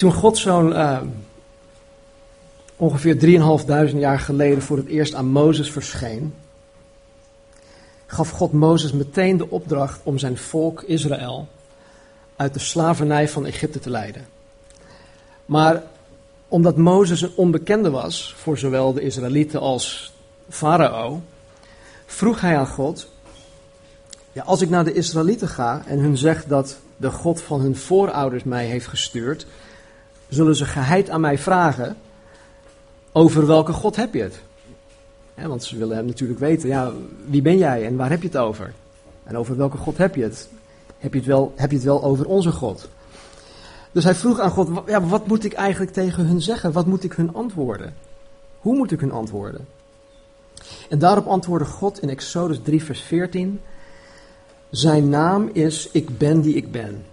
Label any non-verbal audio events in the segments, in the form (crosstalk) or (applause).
Toen God zo'n uh, ongeveer 3.500 jaar geleden voor het eerst aan Mozes verscheen, gaf God Mozes meteen de opdracht om zijn volk Israël uit de slavernij van Egypte te leiden. Maar omdat Mozes een onbekende was voor zowel de Israëlieten als Farao, vroeg hij aan God: ja, Als ik naar de Israëlieten ga en hun zeg dat de God van hun voorouders mij heeft gestuurd, zullen ze geheid aan mij vragen: Over welke God heb je het? want ze willen natuurlijk weten: ja, wie ben jij en waar heb je het over? En over welke God heb je het? Heb je het wel, heb je het wel over onze God? Dus hij vroeg aan God, ja, wat moet ik eigenlijk tegen hun zeggen? Wat moet ik hun antwoorden? Hoe moet ik hun antwoorden? En daarop antwoordde God in Exodus 3, vers 14: Zijn naam is Ik ben die ik ben.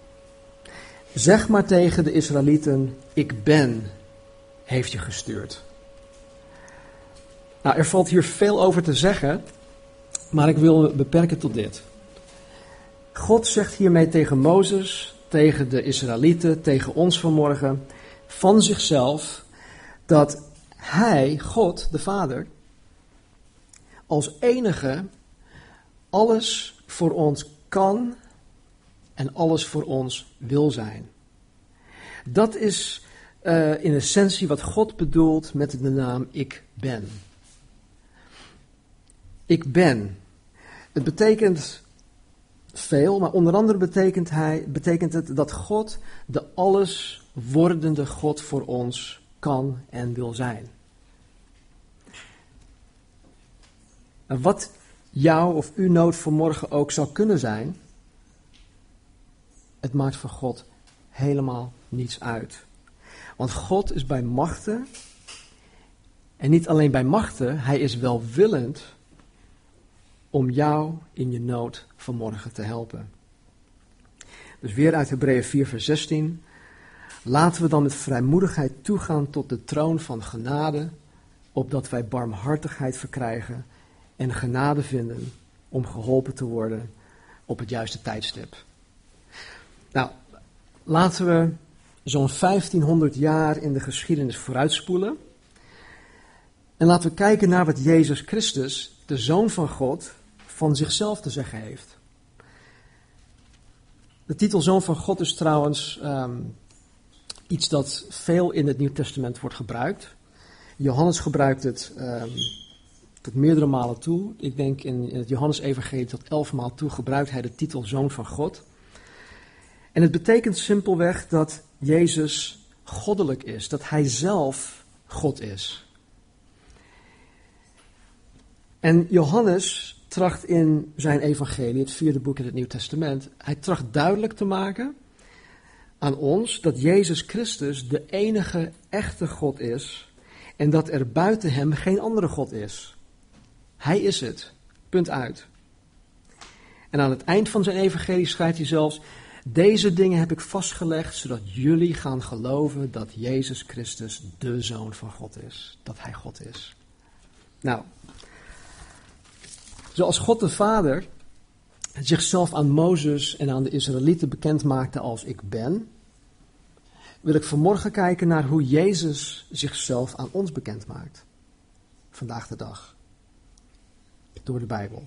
Zeg maar tegen de Israëlieten: Ik ben, heeft je gestuurd. Nou, er valt hier veel over te zeggen, maar ik wil me beperken tot dit. God zegt hiermee tegen Mozes, tegen de Israëlieten, tegen ons vanmorgen, van zichzelf, dat Hij, God, de Vader, als enige alles voor ons kan en alles voor ons wil zijn. Dat is uh, in essentie wat God bedoelt met de naam Ik Ben. Ik ben. Het betekent veel, maar onder andere betekent, hij, betekent het dat God de alles wordende God voor ons kan en wil zijn. En wat jouw of uw nood voor morgen ook zou kunnen zijn, het maakt voor God helemaal niets uit. Want God is bij machten, en niet alleen bij machten, hij is welwillend om jou in je nood vanmorgen te helpen. Dus weer uit Hebreeën 4, vers 16. Laten we dan met vrijmoedigheid toegaan tot de troon van genade, opdat wij barmhartigheid verkrijgen en genade vinden om geholpen te worden op het juiste tijdstip. Nou, laten we zo'n 1500 jaar in de geschiedenis vooruitspoelen. En laten we kijken naar wat Jezus Christus, de Zoon van God, van zichzelf te zeggen heeft. De titel Zoon van God is trouwens ehm, iets dat veel in het Nieuw Testament wordt gebruikt. Johannes gebruikt het um, tot meerdere malen toe. Ik denk in, in het Johannes-evangelie tot elf maal toe gebruikt hij de titel Zoon van God. En het betekent simpelweg dat Jezus goddelijk is, dat hij zelf God is. En Johannes tracht in zijn evangelie, het vierde boek in het Nieuw Testament, hij tracht duidelijk te maken aan ons dat Jezus Christus de enige echte God is en dat er buiten hem geen andere God is. Hij is het. Punt uit. En aan het eind van zijn evangelie schrijft hij zelfs: Deze dingen heb ik vastgelegd zodat jullie gaan geloven dat Jezus Christus de Zoon van God is. Dat Hij God is. Nou, Zoals God de Vader zichzelf aan Mozes en aan de Israëlieten bekend maakte als ik ben, wil ik vanmorgen kijken naar hoe Jezus zichzelf aan ons bekend maakt. Vandaag de dag. Door de Bijbel.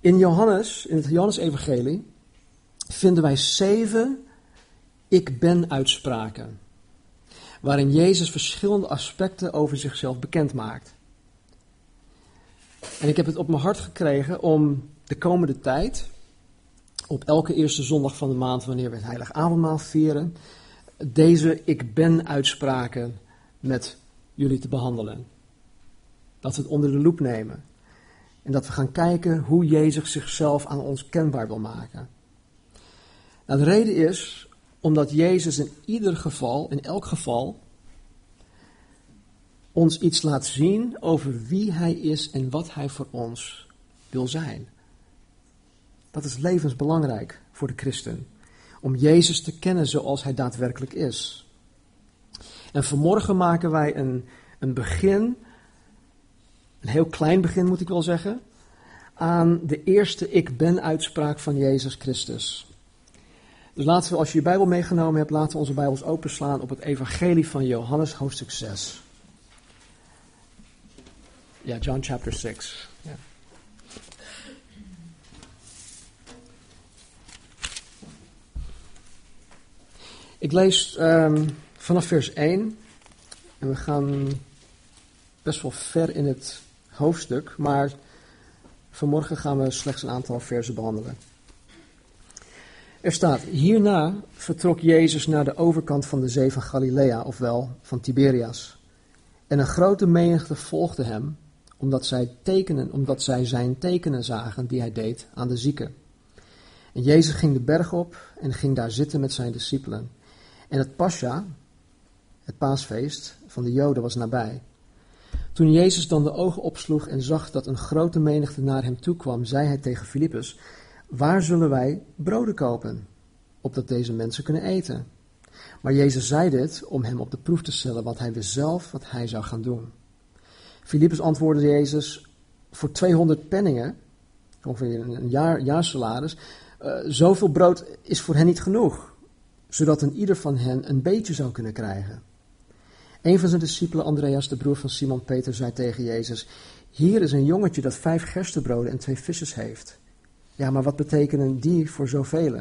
In Johannes, in het Johannes-evangelie, vinden wij zeven ik ben uitspraken. Waarin Jezus verschillende aspecten over zichzelf bekend maakt. En ik heb het op mijn hart gekregen om de komende tijd, op elke eerste zondag van de maand, wanneer we het Heilig Avondmaal vieren, deze ik ben uitspraken met jullie te behandelen. Dat we het onder de loep nemen. En dat we gaan kijken hoe Jezus zichzelf aan ons kenbaar wil maken. Nou, de reden is omdat Jezus in ieder geval, in elk geval, ons iets laat zien over wie Hij is en wat Hij voor ons wil zijn. Dat is levensbelangrijk voor de christen. Om Jezus te kennen zoals Hij daadwerkelijk is. En vanmorgen maken wij een, een begin, een heel klein begin moet ik wel zeggen, aan de eerste ik ben uitspraak van Jezus Christus. Dus laten we, als je je Bijbel meegenomen hebt, laten we onze Bijbels openslaan op het Evangelie van Johannes, hoofdstuk 6. Ja, John chapter 6. Ja. Ik lees um, vanaf vers 1 en we gaan best wel ver in het hoofdstuk, maar vanmorgen gaan we slechts een aantal versen behandelen. Er staat, hierna vertrok Jezus naar de overkant van de zee van Galilea, ofwel van Tiberias. En een grote menigte volgde hem, omdat zij, tekenen, omdat zij zijn tekenen zagen die hij deed aan de zieken. En Jezus ging de berg op en ging daar zitten met zijn discipelen. En het Pascha, het paasfeest van de Joden, was nabij. Toen Jezus dan de ogen opsloeg en zag dat een grote menigte naar hem toe kwam, zei hij tegen Filippus, waar zullen wij broden kopen, opdat deze mensen kunnen eten? Maar Jezus zei dit om hem op de proef te stellen, want hij wist zelf wat hij zou gaan doen. Filippus antwoordde Jezus, voor 200 penningen, ongeveer een jaar, jaarsalaris, uh, zoveel brood is voor hen niet genoeg, zodat een ieder van hen een beetje zou kunnen krijgen. Een van zijn discipelen, Andreas, de broer van Simon Peter, zei tegen Jezus: Hier is een jongetje dat vijf gerstebroden en twee visjes heeft. Ja, maar wat betekenen die voor zoveel?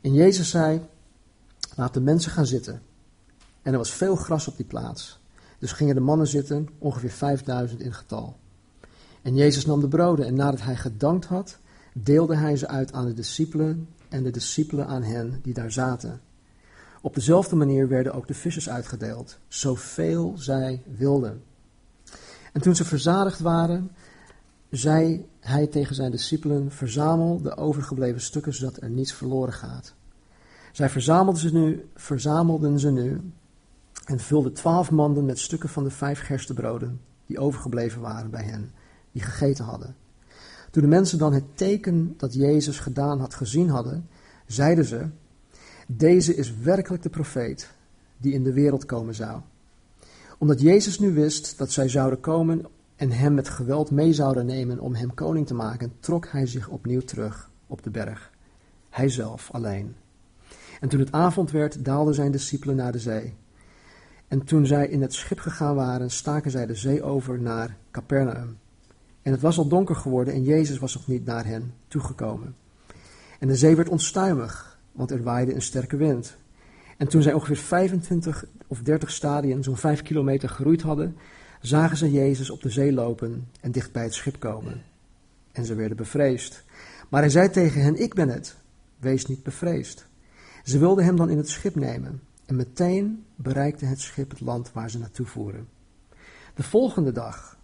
En Jezus zei: Laat de mensen gaan zitten. En er was veel gras op die plaats. Dus gingen de mannen zitten, ongeveer vijfduizend in getal. En Jezus nam de broden en nadat hij gedankt had, deelde hij ze uit aan de discipelen en de discipelen aan hen die daar zaten. Op dezelfde manier werden ook de visjes uitgedeeld, zoveel zij wilden. En toen ze verzadigd waren, zei hij tegen zijn discipelen: Verzamel de overgebleven stukken, zodat er niets verloren gaat. Zij verzamelden ze nu, verzamelden ze nu en vulden twaalf manden met stukken van de vijf gerstebroden die overgebleven waren bij hen, die gegeten hadden. Toen de mensen dan het teken dat Jezus gedaan had gezien hadden, zeiden ze: Deze is werkelijk de profeet die in de wereld komen zou. Omdat Jezus nu wist dat zij zouden komen en hem met geweld mee zouden nemen om hem koning te maken, trok hij zich opnieuw terug op de berg. Hij zelf alleen. En toen het avond werd, daalden zijn discipelen naar de zee. En toen zij in het schip gegaan waren, staken zij de zee over naar Capernaum. En het was al donker geworden en Jezus was nog niet naar hen toegekomen. En de zee werd onstuimig, want er waaide een sterke wind. En toen zij ongeveer 25 of 30 stadien, zo'n 5 kilometer geroeid hadden, zagen ze Jezus op de zee lopen en dicht bij het schip komen. En ze werden bevreesd. Maar hij zei tegen hen: Ik ben het, wees niet bevreesd. Ze wilden hem dan in het schip nemen. En meteen bereikte het schip het land waar ze naartoe voeren. De volgende dag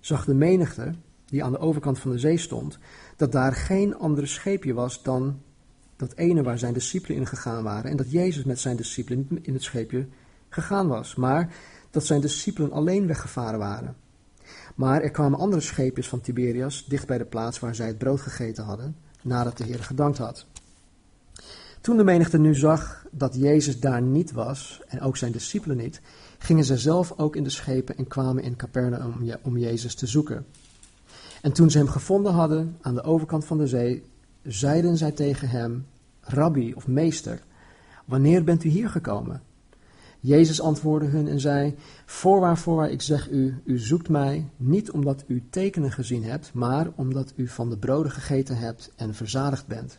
zag de menigte, die aan de overkant van de zee stond, dat daar geen andere scheepje was dan dat ene waar zijn discipelen in gegaan waren. En dat Jezus met zijn discipelen in het scheepje gegaan was. Maar dat zijn discipelen alleen weggevaren waren. Maar er kwamen andere scheepjes van Tiberias dicht bij de plaats waar zij het brood gegeten hadden, nadat de Heer gedankt had. Toen de menigte nu zag dat Jezus daar niet was, en ook zijn discipelen niet, gingen zij zelf ook in de schepen en kwamen in Capernaum om Jezus te zoeken. En toen ze hem gevonden hadden aan de overkant van de zee, zeiden zij tegen hem, Rabbi of meester, wanneer bent u hier gekomen? Jezus antwoordde hun en zei, voorwaar, voorwaar, ik zeg u, u zoekt mij niet omdat u tekenen gezien hebt, maar omdat u van de broden gegeten hebt en verzadigd bent.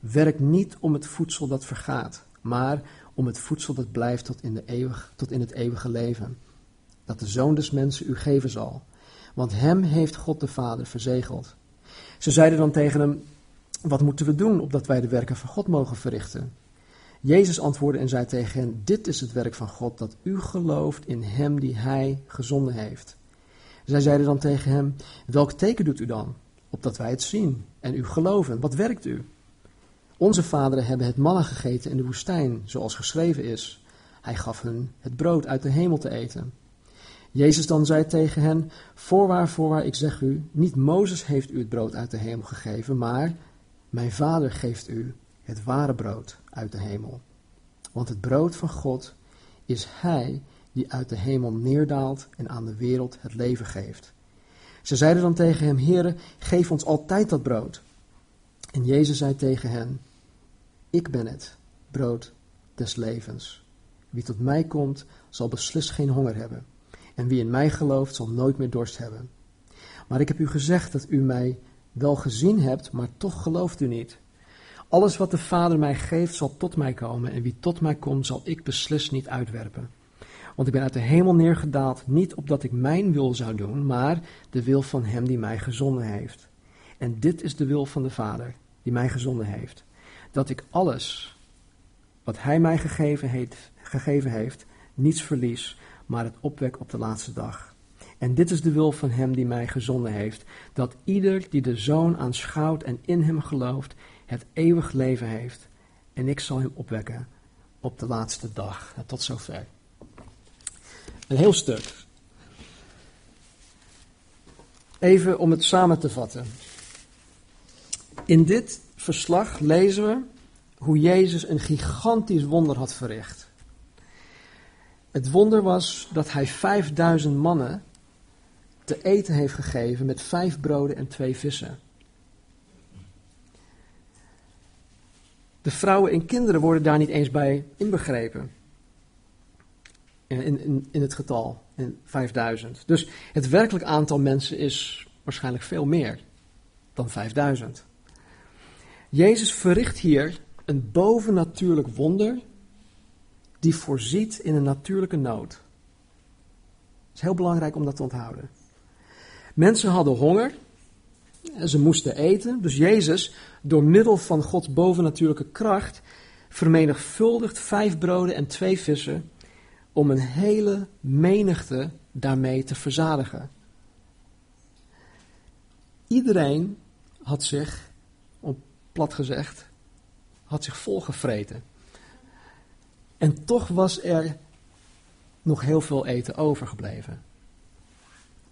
Werk niet om het voedsel dat vergaat, maar om het voedsel dat blijft tot in, de tot in het eeuwige leven. Dat de Zoon des Mensen u geven zal. Want hem heeft God de Vader verzegeld. Ze zeiden dan tegen hem: Wat moeten we doen opdat wij de werken van God mogen verrichten? Jezus antwoordde en zei tegen hen: Dit is het werk van God, dat u gelooft in hem die hij gezonden heeft. Zij zeiden dan tegen hem: Welk teken doet u dan? Opdat wij het zien en u geloven. Wat werkt u? Onze vaderen hebben het manna gegeten in de woestijn, zoals geschreven is. Hij gaf hun het brood uit de hemel te eten. Jezus dan zei tegen hen: Voorwaar, voorwaar, ik zeg u, niet Mozes heeft u het brood uit de hemel gegeven, maar mijn vader geeft u het ware brood uit de hemel. Want het brood van God is Hij die uit de hemel neerdaalt en aan de wereld het leven geeft. Ze zeiden dan tegen hem: Heere, geef ons altijd dat brood. En Jezus zei tegen hen: Ik ben het, brood des levens. Wie tot mij komt, zal beslist geen honger hebben. En wie in mij gelooft, zal nooit meer dorst hebben. Maar ik heb u gezegd dat u mij wel gezien hebt, maar toch gelooft u niet. Alles wat de Vader mij geeft, zal tot mij komen. En wie tot mij komt, zal ik beslist niet uitwerpen. Want ik ben uit de hemel neergedaald, niet opdat ik mijn wil zou doen, maar de wil van hem die mij gezonden heeft. En dit is de wil van de Vader, die mij gezonden heeft. Dat ik alles wat hij mij gegeven heeft, gegeven heeft niets verlies, maar het opwek op de laatste dag. En dit is de wil van hem die mij gezonden heeft, dat ieder die de Zoon aanschouwt en in hem gelooft, het eeuwig leven heeft. En ik zal hem opwekken op de laatste dag. tot zover. Een heel stuk. Even om het samen te vatten. In dit verslag lezen we hoe Jezus een gigantisch wonder had verricht. Het wonder was dat hij 5000 mannen te eten heeft gegeven met vijf broden en twee vissen. De vrouwen en kinderen worden daar niet eens bij inbegrepen. In, in, in het getal, in 5000. Dus het werkelijk aantal mensen is waarschijnlijk veel meer dan 5000. Jezus verricht hier een bovennatuurlijk wonder die voorziet in een natuurlijke nood. Het is heel belangrijk om dat te onthouden. Mensen hadden honger en ze moesten eten. Dus Jezus, door middel van Gods bovennatuurlijke kracht, vermenigvuldigt vijf broden en twee vissen om een hele menigte daarmee te verzadigen. Iedereen had zich, op plat gezegd, had zich volgevreten. En toch was er nog heel veel eten overgebleven.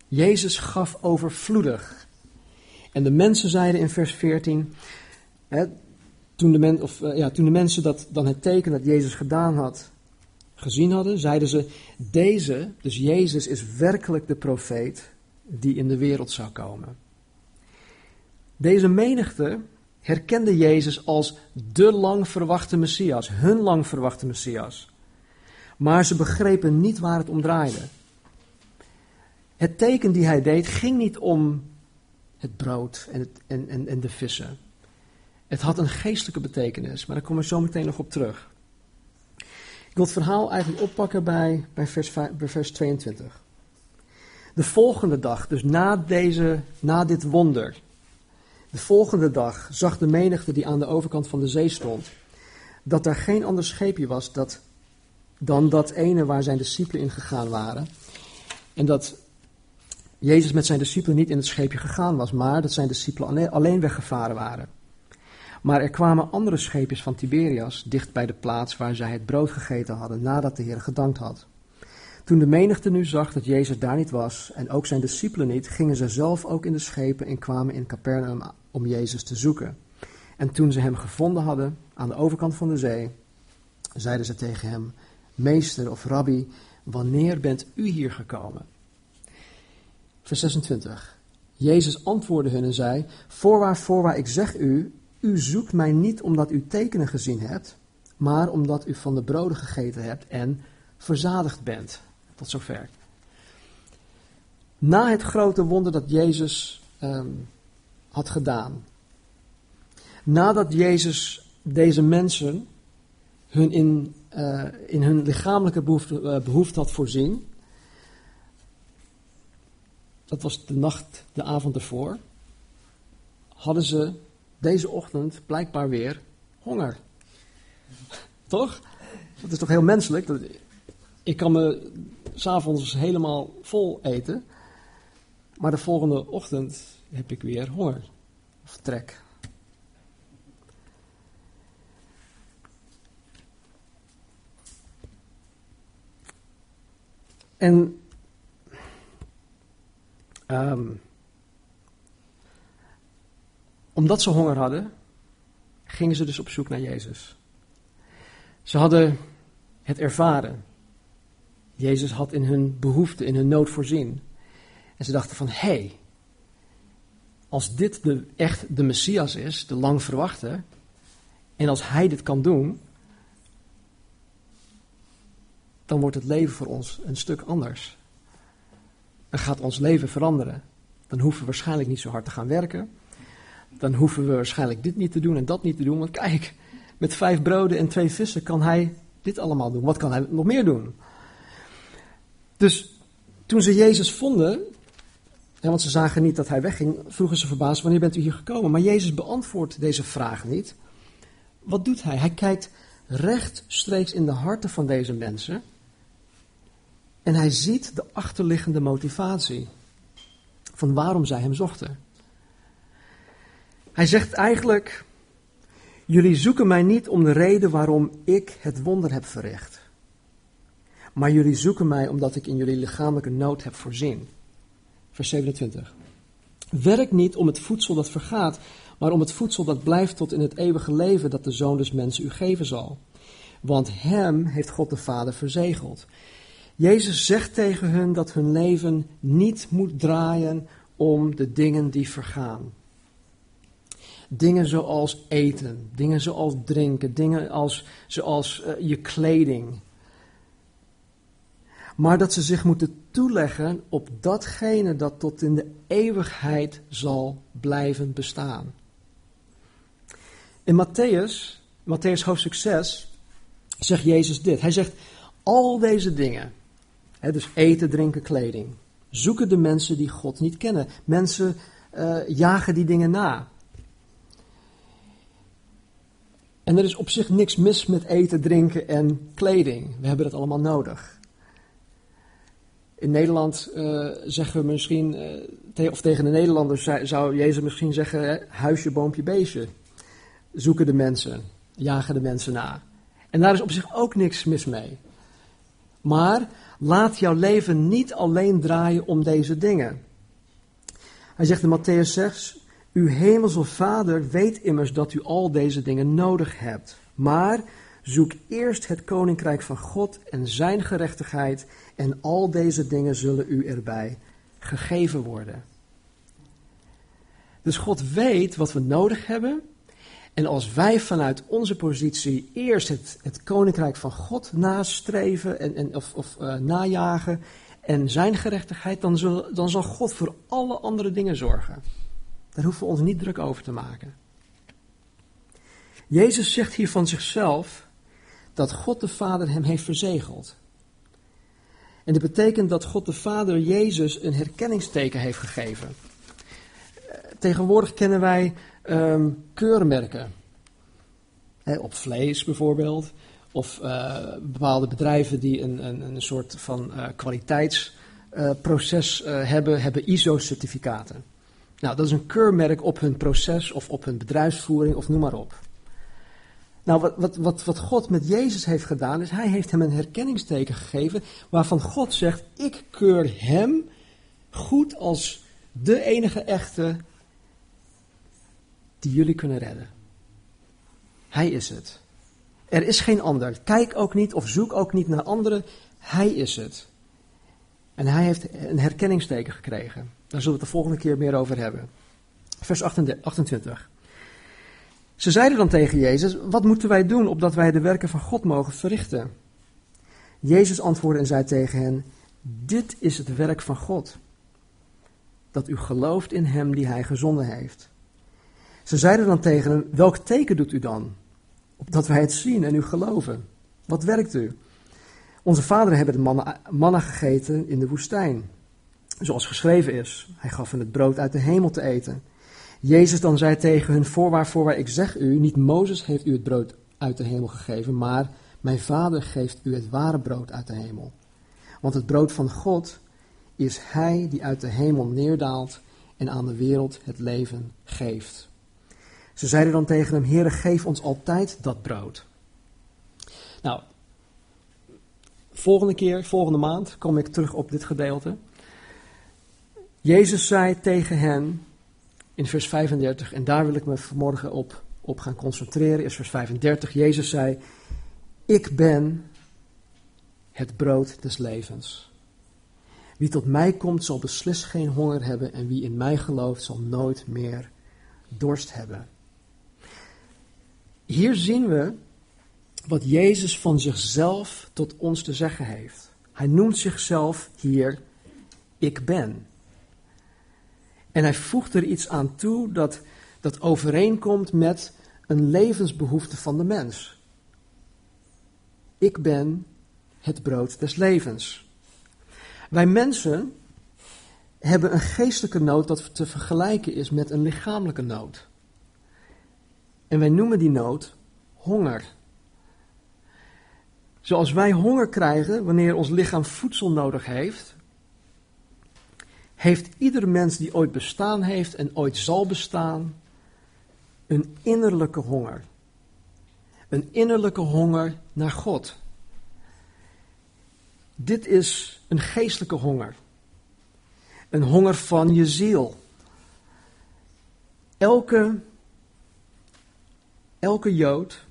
Jezus gaf overvloedig. En de mensen zeiden in vers 14, toen, de of, uh, ja, toen de mensen dat, dan het teken dat Jezus gedaan had gezien hadden, zeiden ze, deze, dus Jezus is werkelijk de profeet die in de wereld zou komen. Deze menigte herkende Jezus als de lang verwachte Messias, hun lang verwachte Messias. Maar ze begrepen niet waar het om draaide. Het teken die hij deed ging niet om het brood en, het, en, en, en de vissen. Het had een geestelijke betekenis, maar daar komen we zo meteen nog op terug. Ik wil het verhaal eigenlijk oppakken bij, bij, vers, bij vers 22. De volgende dag, dus na, deze, na dit wonder, de volgende dag zag de menigte die aan de overkant van de zee stond, dat er geen ander scheepje was dat, dan dat ene waar zijn discipelen in gegaan waren. En dat Jezus met zijn discipelen niet in het scheepje gegaan was, maar dat zijn discipelen alleen weggevaren waren. Maar er kwamen andere scheepjes van Tiberias dicht bij de plaats waar zij het brood gegeten hadden nadat de Heer gedankt had. Toen de menigte nu zag dat Jezus daar niet was en ook zijn discipelen niet, gingen ze zelf ook in de schepen en kwamen in Capernaum om Jezus te zoeken. En toen ze hem gevonden hadden aan de overkant van de zee, zeiden ze tegen hem: Meester of rabbi, wanneer bent u hier gekomen? Vers 26. Jezus antwoordde hun en zei: Voorwaar, voorwaar, ik zeg u, u zoekt mij niet omdat u tekenen gezien hebt, maar omdat u van de broden gegeten hebt en verzadigd bent. Tot zover. Na het grote wonder dat Jezus um, had gedaan. Nadat Jezus deze mensen hun in, uh, in hun lichamelijke behoefte, uh, behoefte had voorzien. Dat was de nacht, de avond ervoor. Hadden ze deze ochtend blijkbaar weer honger. toch? Dat is toch heel menselijk? Ik kan me s'avonds helemaal vol eten. Maar de volgende ochtend heb ik weer honger of trek. En um, omdat ze honger hadden, gingen ze dus op zoek naar Jezus. Ze hadden het ervaren. Jezus had in hun behoefte, in hun nood voorzien. En ze dachten van, hé, hey, als dit de, echt de Messias is, de lang verwachte, En als Hij dit kan doen, dan wordt het leven voor ons een stuk anders. Dan gaat ons leven veranderen. Dan hoeven we waarschijnlijk niet zo hard te gaan werken. Dan hoeven we waarschijnlijk dit niet te doen en dat niet te doen. Want kijk, met vijf broden en twee vissen kan hij dit allemaal doen. Wat kan hij nog meer doen? Dus toen ze Jezus vonden, want ze zagen niet dat hij wegging, vroegen ze verbaasd: Wanneer bent u hier gekomen? Maar Jezus beantwoordt deze vraag niet. Wat doet hij? Hij kijkt rechtstreeks in de harten van deze mensen. En hij ziet de achterliggende motivatie van waarom zij hem zochten. Hij zegt eigenlijk: Jullie zoeken mij niet om de reden waarom ik het wonder heb verricht. Maar jullie zoeken mij omdat ik in jullie lichamelijke nood heb voorzien. Vers 27. Werk niet om het voedsel dat vergaat, maar om het voedsel dat blijft tot in het eeuwige leven dat de Zoon des Mensen u geven zal. Want hem heeft God de Vader verzegeld. Jezus zegt tegen hun dat hun leven niet moet draaien om de dingen die vergaan. Dingen zoals eten, dingen zoals drinken, dingen als, zoals uh, je kleding. Maar dat ze zich moeten toeleggen op datgene dat tot in de eeuwigheid zal blijven bestaan. In Matthäus, Matthäus hoofdstuk 6, zegt Jezus dit. Hij zegt, al deze dingen, hè, dus eten, drinken, kleding, zoeken de mensen die God niet kennen. Mensen uh, jagen die dingen na. En er is op zich niks mis met eten, drinken en kleding. We hebben dat allemaal nodig. In Nederland uh, zeggen we misschien, uh, of tegen de Nederlanders zou Jezus misschien zeggen: huisje, boompje, beestje. Zoeken de mensen, jagen de mensen na. En daar is op zich ook niks mis mee. Maar laat jouw leven niet alleen draaien om deze dingen. Hij zegt in Matthäus 6: Uw hemelse Vader weet immers dat u al deze dingen nodig hebt. Maar zoek eerst het koninkrijk van God en zijn gerechtigheid, en al deze dingen zullen u erbij gegeven worden. Dus God weet wat we nodig hebben. En als wij vanuit onze positie eerst het, het koninkrijk van God nastreven en, en, of, of uh, najagen en zijn gerechtigheid, dan, zul, dan zal God voor alle andere dingen zorgen. Daar hoeven we ons niet druk over te maken. Jezus zegt hier van zichzelf dat God de Vader hem heeft verzegeld. En dat betekent dat God de Vader Jezus een herkenningsteken heeft gegeven. Tegenwoordig kennen wij um, keurmerken. op vlees bijvoorbeeld. Of uh, bepaalde bedrijven die een, een, een soort van uh, kwaliteitsproces uh, hebben, hebben ISO-certificaten. Nou, dat is een keurmerk op hun proces of op hun bedrijfsvoering of noem maar op. Nou, wat, wat, wat, wat God met Jezus heeft gedaan, is hij heeft hem een herkenningsteken gegeven waarvan God zegt, ik keur hem goed als de enige echte die jullie kunnen redden. Hij is het. Er is geen ander. Kijk ook niet of zoek ook niet naar anderen. Hij is het. En hij heeft een herkenningsteken gekregen. Daar zullen we het de volgende keer meer over hebben. Vers 28. Ze zeiden dan tegen Jezus: Wat moeten wij doen opdat wij de werken van God mogen verrichten? Jezus antwoordde en zei tegen hen: Dit is het werk van God. Dat u gelooft in hem die hij gezonden heeft. Ze zeiden dan tegen hem: Welk teken doet u dan? Opdat wij het zien en u geloven. Wat werkt u? Onze vaderen hebben de mannen, mannen gegeten in de woestijn. Zoals geschreven is: Hij gaf hen het brood uit de hemel te eten. Jezus dan zei tegen hun, voorwaar, voorwaar, ik zeg u, niet Mozes heeft u het brood uit de hemel gegeven, maar mijn vader geeft u het ware brood uit de hemel. Want het brood van God is hij die uit de hemel neerdaalt en aan de wereld het leven geeft. Ze zeiden dan tegen hem, Heere, geef ons altijd dat brood. Nou, volgende keer, volgende maand, kom ik terug op dit gedeelte. Jezus zei tegen hen, in vers 35, en daar wil ik me vanmorgen op, op gaan concentreren, is vers 35. Jezus zei, ik ben het brood des levens. Wie tot mij komt zal beslist geen honger hebben en wie in mij gelooft zal nooit meer dorst hebben. Hier zien we wat Jezus van zichzelf tot ons te zeggen heeft. Hij noemt zichzelf hier ik ben. En hij voegt er iets aan toe dat, dat overeenkomt met een levensbehoefte van de mens. Ik ben het brood des levens. Wij mensen hebben een geestelijke nood dat te vergelijken is met een lichamelijke nood. En wij noemen die nood honger. Zoals wij honger krijgen wanneer ons lichaam voedsel nodig heeft, heeft ieder mens die ooit bestaan heeft en ooit zal bestaan, een innerlijke honger. Een innerlijke honger naar God. Dit is een geestelijke honger. Een honger van je ziel. Elke, elke Jood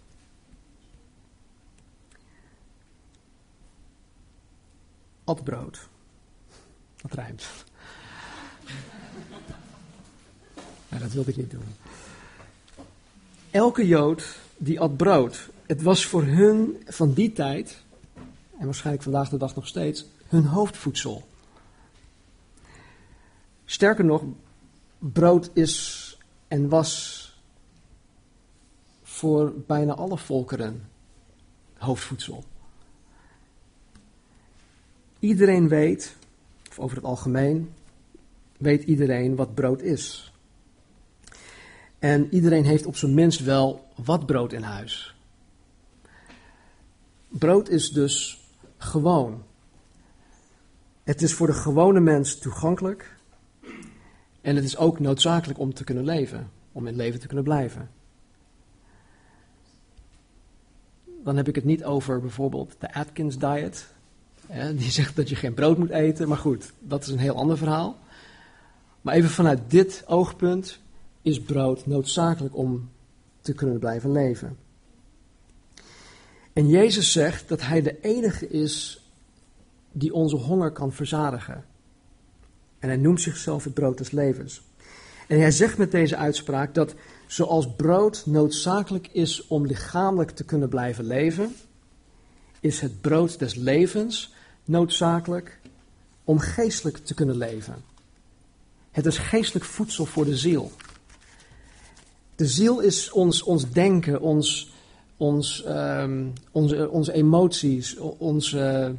at brood. Dat rijmt. Maar dat wilde ik niet doen. Elke Jood die at brood. Het was voor hun van die tijd, en waarschijnlijk vandaag de dag nog steeds, hun hoofdvoedsel. Sterker nog, brood is en was voor bijna alle volkeren hoofdvoedsel. Iedereen weet, of over het algemeen, weet iedereen wat brood is. En iedereen heeft op zijn minst wel wat brood in huis. Brood is dus gewoon. Het is voor de gewone mens toegankelijk. En het is ook noodzakelijk om te kunnen leven, om in leven te kunnen blijven. Dan heb ik het niet over bijvoorbeeld de Atkins diet. die (laughs) zegt dat je geen brood moet eten, maar goed, dat is een heel ander verhaal. Maar even vanuit dit oogpunt is brood noodzakelijk om te kunnen blijven leven. En Jezus zegt dat Hij de enige is die onze honger kan verzadigen. En Hij noemt zichzelf het brood des levens. En Hij zegt met deze uitspraak dat zoals brood noodzakelijk is om lichamelijk te kunnen blijven leven, is het brood des levens noodzakelijk om geestelijk te kunnen leven. Het is geestelijk voedsel voor de ziel. De ziel is ons, ons denken, ons, ons, um, onze, onze emoties, onze,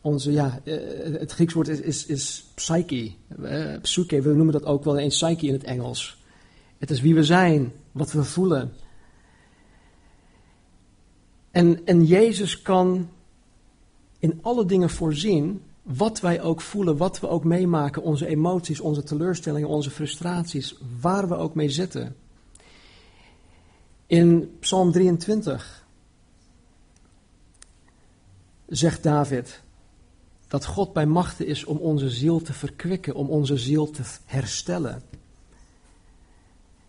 onze, ja, eh, het Grieks woord is, is, is psyche, uh, psyche, we noemen dat ook wel eens psyche in het Engels. Het is wie we zijn, wat we voelen. En, en Jezus kan in alle dingen voorzien wat wij ook voelen, wat we ook meemaken, onze emoties, onze teleurstellingen, onze frustraties, waar we ook mee zitten. In Psalm 23 zegt David dat God bij machten is om onze ziel te verkwikken, om onze ziel te herstellen.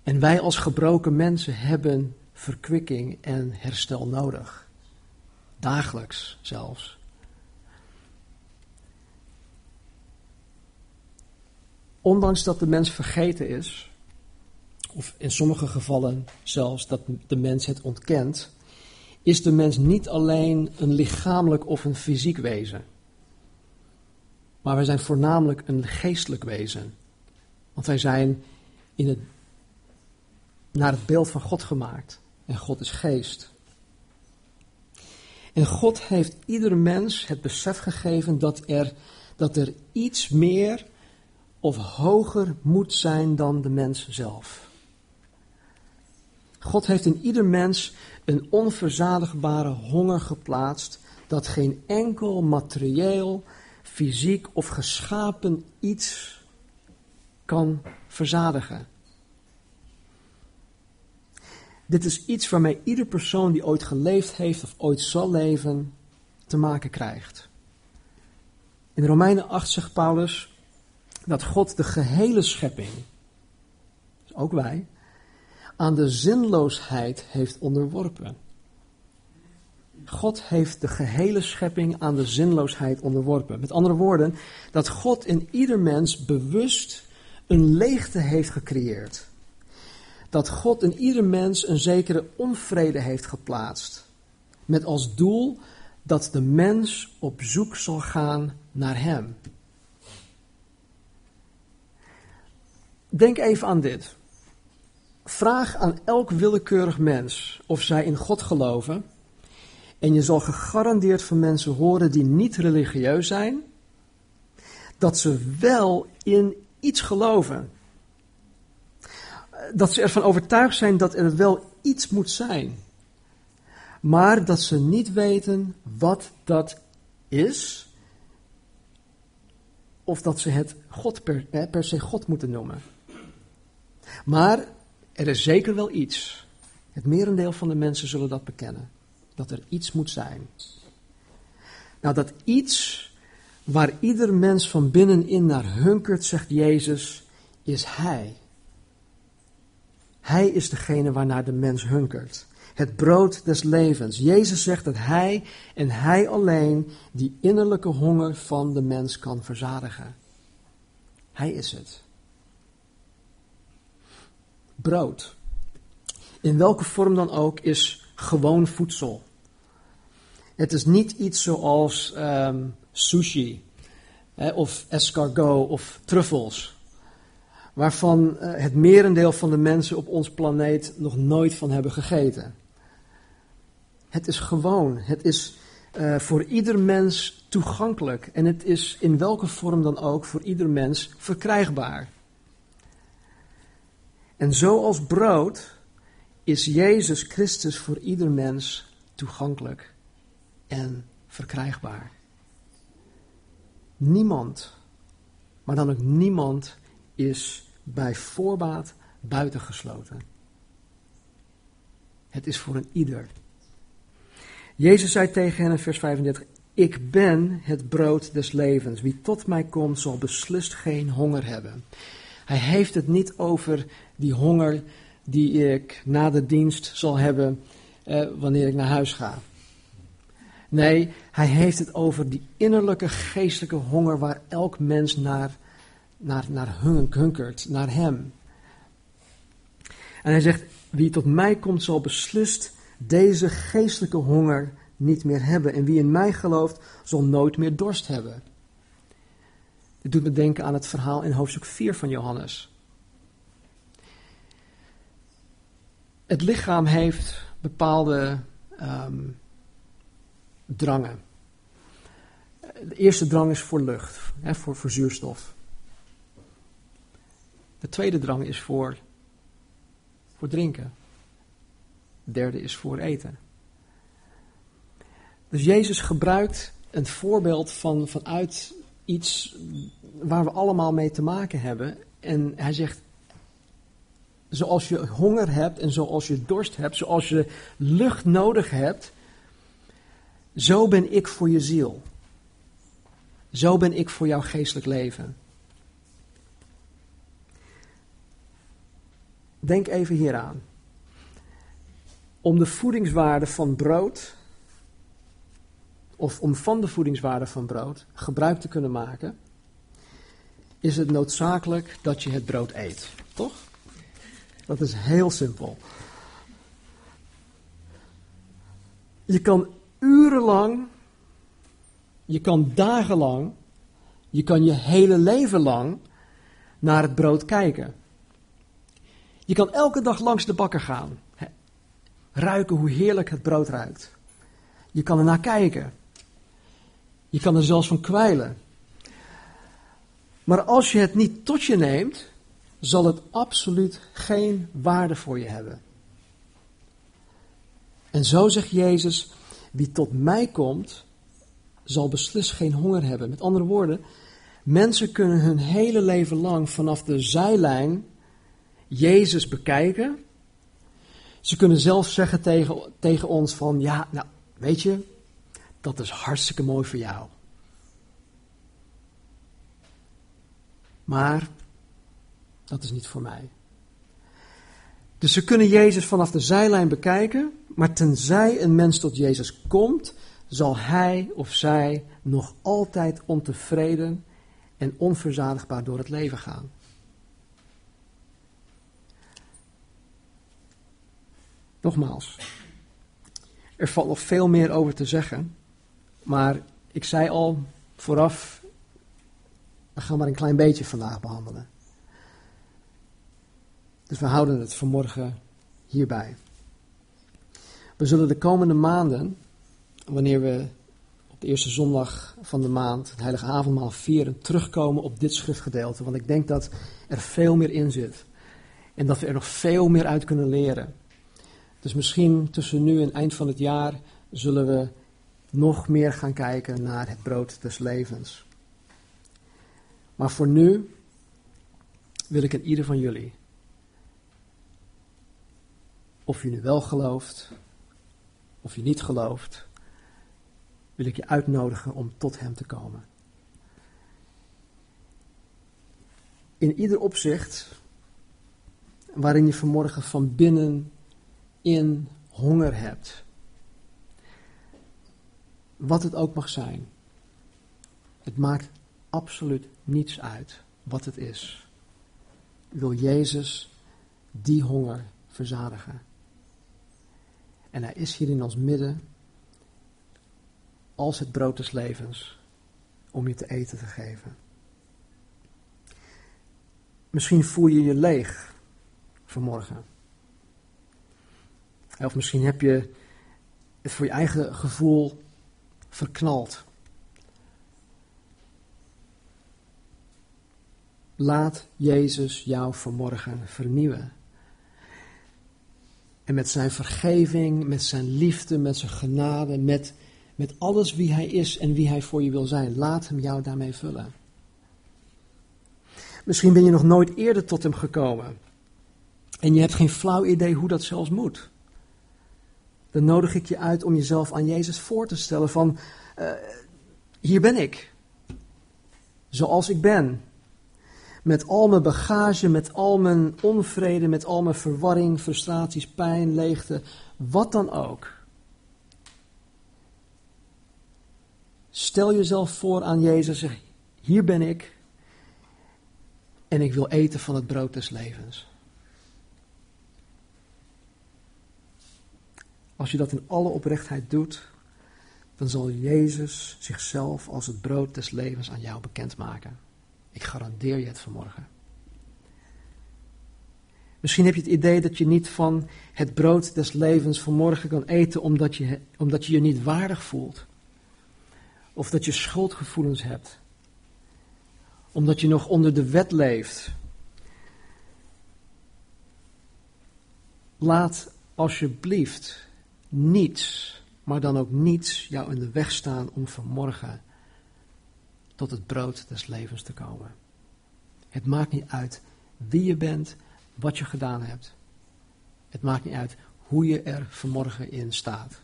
En wij als gebroken mensen hebben verkwikking en herstel nodig. Dagelijks zelfs. Ondanks dat de mens vergeten is, of in sommige gevallen zelfs dat de mens het ontkent, is de mens niet alleen een lichamelijk of een fysiek wezen. Maar wij zijn voornamelijk een geestelijk wezen. Want wij zijn in het, naar het beeld van God gemaakt. En God is geest. En God heeft iedere mens het besef gegeven dat er, dat er iets meer of hoger moet zijn dan de mens zelf. God heeft in ieder mens een onverzadigbare honger geplaatst dat geen enkel materieel, fysiek of geschapen iets kan verzadigen. Dit is iets waarmee ieder persoon die ooit geleefd heeft of ooit zal leven te maken krijgt. In Romeinen 8 zegt Paulus: dat God de gehele schepping, dus ook wij, aan de zinloosheid heeft onderworpen. God heeft de gehele schepping aan de zinloosheid onderworpen. Met andere woorden, dat God in ieder mens bewust een leegte heeft gecreëerd. dat God in ieder mens een zekere onvrede heeft geplaatst. Met als doel dat de mens op zoek zal gaan naar Hem. Denk even aan dit. Vraag aan elk willekeurig mens of zij in God geloven. En je zal gegarandeerd van mensen horen die niet religieus zijn, dat ze wel in iets geloven. Dat ze ervan overtuigd zijn dat er wel iets moet zijn. Maar dat ze niet weten wat dat is. Of dat ze het God per, per se God moeten noemen. Maar er is zeker wel iets. Het merendeel van de mensen zullen dat bekennen. Dat er iets moet zijn. Nou, dat iets waar ieder mens van binnenin naar hunkert, zegt Jezus, is Hij. Hij is degene waarnaar de mens hunkert. Het brood des levens. Jezus zegt dat Hij en Hij alleen die innerlijke honger van de mens kan verzadigen. Hij is het brood, in welke vorm dan ook, is gewoon voedsel. Het is niet iets zoals ehm, sushi of escargot of truffels, waarvan uh, het merendeel van de mensen op ons planeet nog nooit van hebben gegeten. Het is gewoon, het is uh, voor ieder mens toegankelijk en het is in welke vorm dan ook voor ieder mens verkrijgbaar. En zoals brood is Jezus Christus voor ieder mens toegankelijk en verkrijgbaar. Niemand, maar dan ook niemand, is bij voorbaat buitengesloten. Het is voor een ieder. Jezus zei tegen hen in vers 35: Ik ben het brood des levens. Wie tot mij komt, zal beslist geen honger hebben. Hij heeft het niet over die honger die ik na de dienst zal hebben eh, wanneer ik naar huis ga. Nee, hij heeft het over die innerlijke geestelijke honger waar elk mens naar, naar, naar hunkert, naar hem. En hij zegt, wie tot mij komt zal beslist deze geestelijke honger niet meer hebben. En wie in mij gelooft zal nooit meer dorst hebben. Dit doet me denken aan het verhaal in hoofdstuk 4 van Johannes. Het lichaam heeft bepaalde um, drangen. De eerste drang is voor lucht, hè, voor, voor zuurstof. De tweede drang is voor, voor drinken. De derde is voor eten. Dus Jezus gebruikt een voorbeeld van, vanuit iets waar we allemaal mee te maken hebben. En hij zegt, zoals je honger hebt en zoals je dorst hebt, zoals je lucht nodig hebt, zo ben ik voor je ziel. Zo ben ik voor jouw geestelijk leven. Denk even hieraan. Om de voedingswaarde van brood, of om van de voedingswaarde van brood gebruik te kunnen maken, is het noodzakelijk dat je het brood eet. Toch? Dat is heel simpel. Je kan urenlang, je kan dagenlang, je kan je hele leven lang naar het brood kijken. Je kan elke dag langs de bakker gaan, ruiken hoe heerlijk het brood ruikt. Je kan er naar kijken. Je kan er zelfs van kwijlen. Maar als je het niet tot je neemt, zal het absoluut geen waarde voor je hebben. En zo zegt Jezus, wie tot mij komt, zal beslist geen honger hebben. Met andere woorden, mensen kunnen hun hele leven lang vanaf de zijlijn Jezus bekijken. Ze kunnen zelf zeggen tegen, tegen ons van, ja, nou, weet je, dat is hartstikke mooi voor jou. Maar dat is niet voor mij. Dus ze kunnen Jezus vanaf de zijlijn bekijken, maar tenzij een mens tot Jezus komt, zal hij of zij nog altijd ontevreden en onverzadigbaar door het leven gaan. Nogmaals, er valt nog veel meer over te zeggen, maar ik zei al vooraf, we gaan maar een klein beetje vandaag behandelen. Dus we houden het vanmorgen hierbij. We zullen de komende maanden, wanneer we op de eerste zondag van de maand het heilige avondmaal vieren, terugkomen op dit schriftgedeelte. Want ik denk dat er veel meer in zit. En dat we er nog veel meer uit kunnen leren. Dus misschien tussen nu en eind van het jaar zullen we nog meer gaan kijken naar het brood des levens. Maar voor nu wil ik aan ieder van jullie, of je nu wel gelooft, of je niet gelooft, wil ik je uitnodigen om tot Hem te komen. In ieder opzicht waarin je vanmorgen van binnen in honger hebt. Wat het ook mag zijn. Het maakt absoluut niets uit wat het is. Wil Jezus die honger verzadigen? En hij is hier in ons midden als het brood des levens om je te eten te geven. Misschien voel je je leeg vanmorgen. Of misschien heb je het voor je eigen gevoel verknald. Laat Jezus jou vanmorgen vernieuwen. En met zijn vergeving, met zijn liefde, met zijn genade, met, met alles wie hij is en wie hij voor je wil zijn, laat hem jou daarmee vullen. Misschien ben je nog nooit eerder tot hem gekomen. En je hebt geen flauw idee hoe dat zelfs moet. Dan nodig ik je uit om jezelf aan Jezus voor te stellen van, uh, hier ben ik. Zoals ik ben. Met al mijn bagage, met al mijn onvrede, met al mijn verwarring, frustraties, pijn, leegte, wat dan ook. Stel jezelf voor aan Jezus, zeg, hier ben ik en ik wil eten van het brood des levens. Als je dat in alle oprechtheid doet, dan zal Jezus zichzelf als het brood des levens aan jou bekendmaken. Ik garandeer je het vanmorgen. Misschien heb je het idee dat je niet van het brood des levens vanmorgen kan eten omdat je, omdat je je niet waardig voelt. Of dat je schuldgevoelens hebt. Omdat je nog onder de wet leeft. Laat alsjeblieft niets, maar dan ook niets jou in de weg staan om vanmorgen tot het brood des levens te komen. Het maakt niet uit wie je bent, wat je gedaan hebt. Het maakt niet uit hoe je er vanmorgen in staat.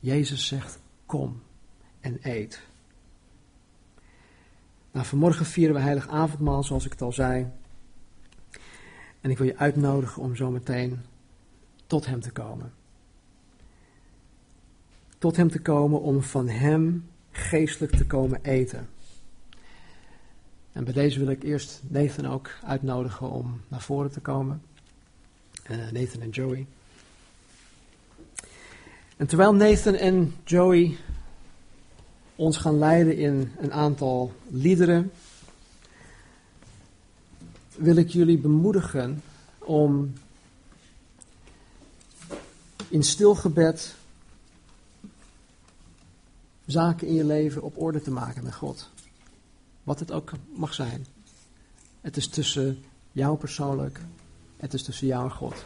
Jezus zegt: Kom en eet. Nou, vanmorgen vieren we heilig avondmaal, zoals ik het al zei. En ik wil je uitnodigen om zo meteen tot Hem te komen. Tot Hem te komen om van Hem geestelijk te komen eten. En bij deze wil ik eerst Nathan ook uitnodigen om naar voren te komen. Uh, Nathan en Joey. En terwijl Nathan en Joey ons gaan leiden in een aantal liederen, wil ik jullie bemoedigen om in stil gebed zaken in je leven op orde te maken met God. Wat het ook mag zijn. Het is tussen jou persoonlijk, het is tussen jou en God.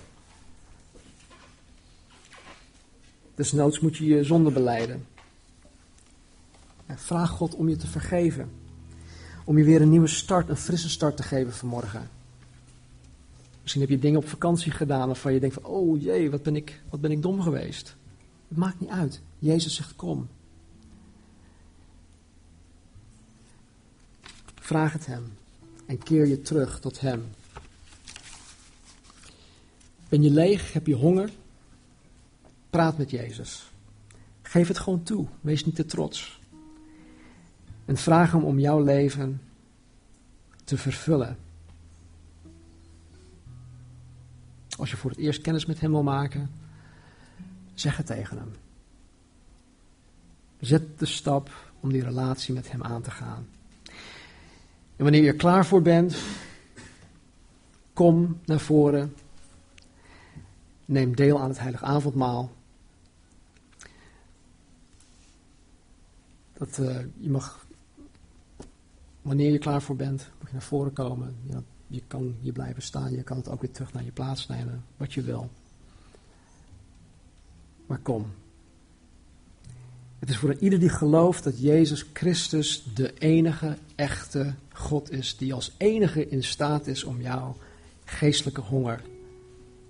Desnoods moet je je zonde beleiden. Vraag God om je te vergeven. Om je weer een nieuwe start, een frisse start te geven vanmorgen. Misschien heb je dingen op vakantie gedaan waarvan je denkt van, oh jee, wat ben ik, wat ben ik dom geweest. Het maakt niet uit. Jezus zegt kom. Vraag het Hem en keer je terug tot Hem. Ben je leeg? Heb je honger? Praat met Jezus. Geef het gewoon toe. Wees niet te trots. En vraag Hem om jouw leven te vervullen. als je voor het eerst kennis met hem wil maken, zeg het tegen hem. Zet de stap om die relatie met hem aan te gaan. En wanneer je er klaar voor bent, kom naar voren. Neem deel aan het heilige avondmaal. Dat, uh, je mag, wanneer je klaar voor bent, mag je naar voren komen. Je kan hier blijven staan, je kan het ook weer terug naar je plaats nemen, wat je wil. Maar kom. Het is voor ieder die gelooft dat Jezus Christus de enige echte God is, die als enige in staat is om jouw geestelijke honger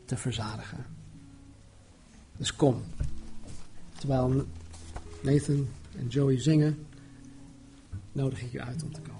te verzadigen. Dus kom. Terwijl Nathan en Joey zingen, nodig ik je uit om te komen.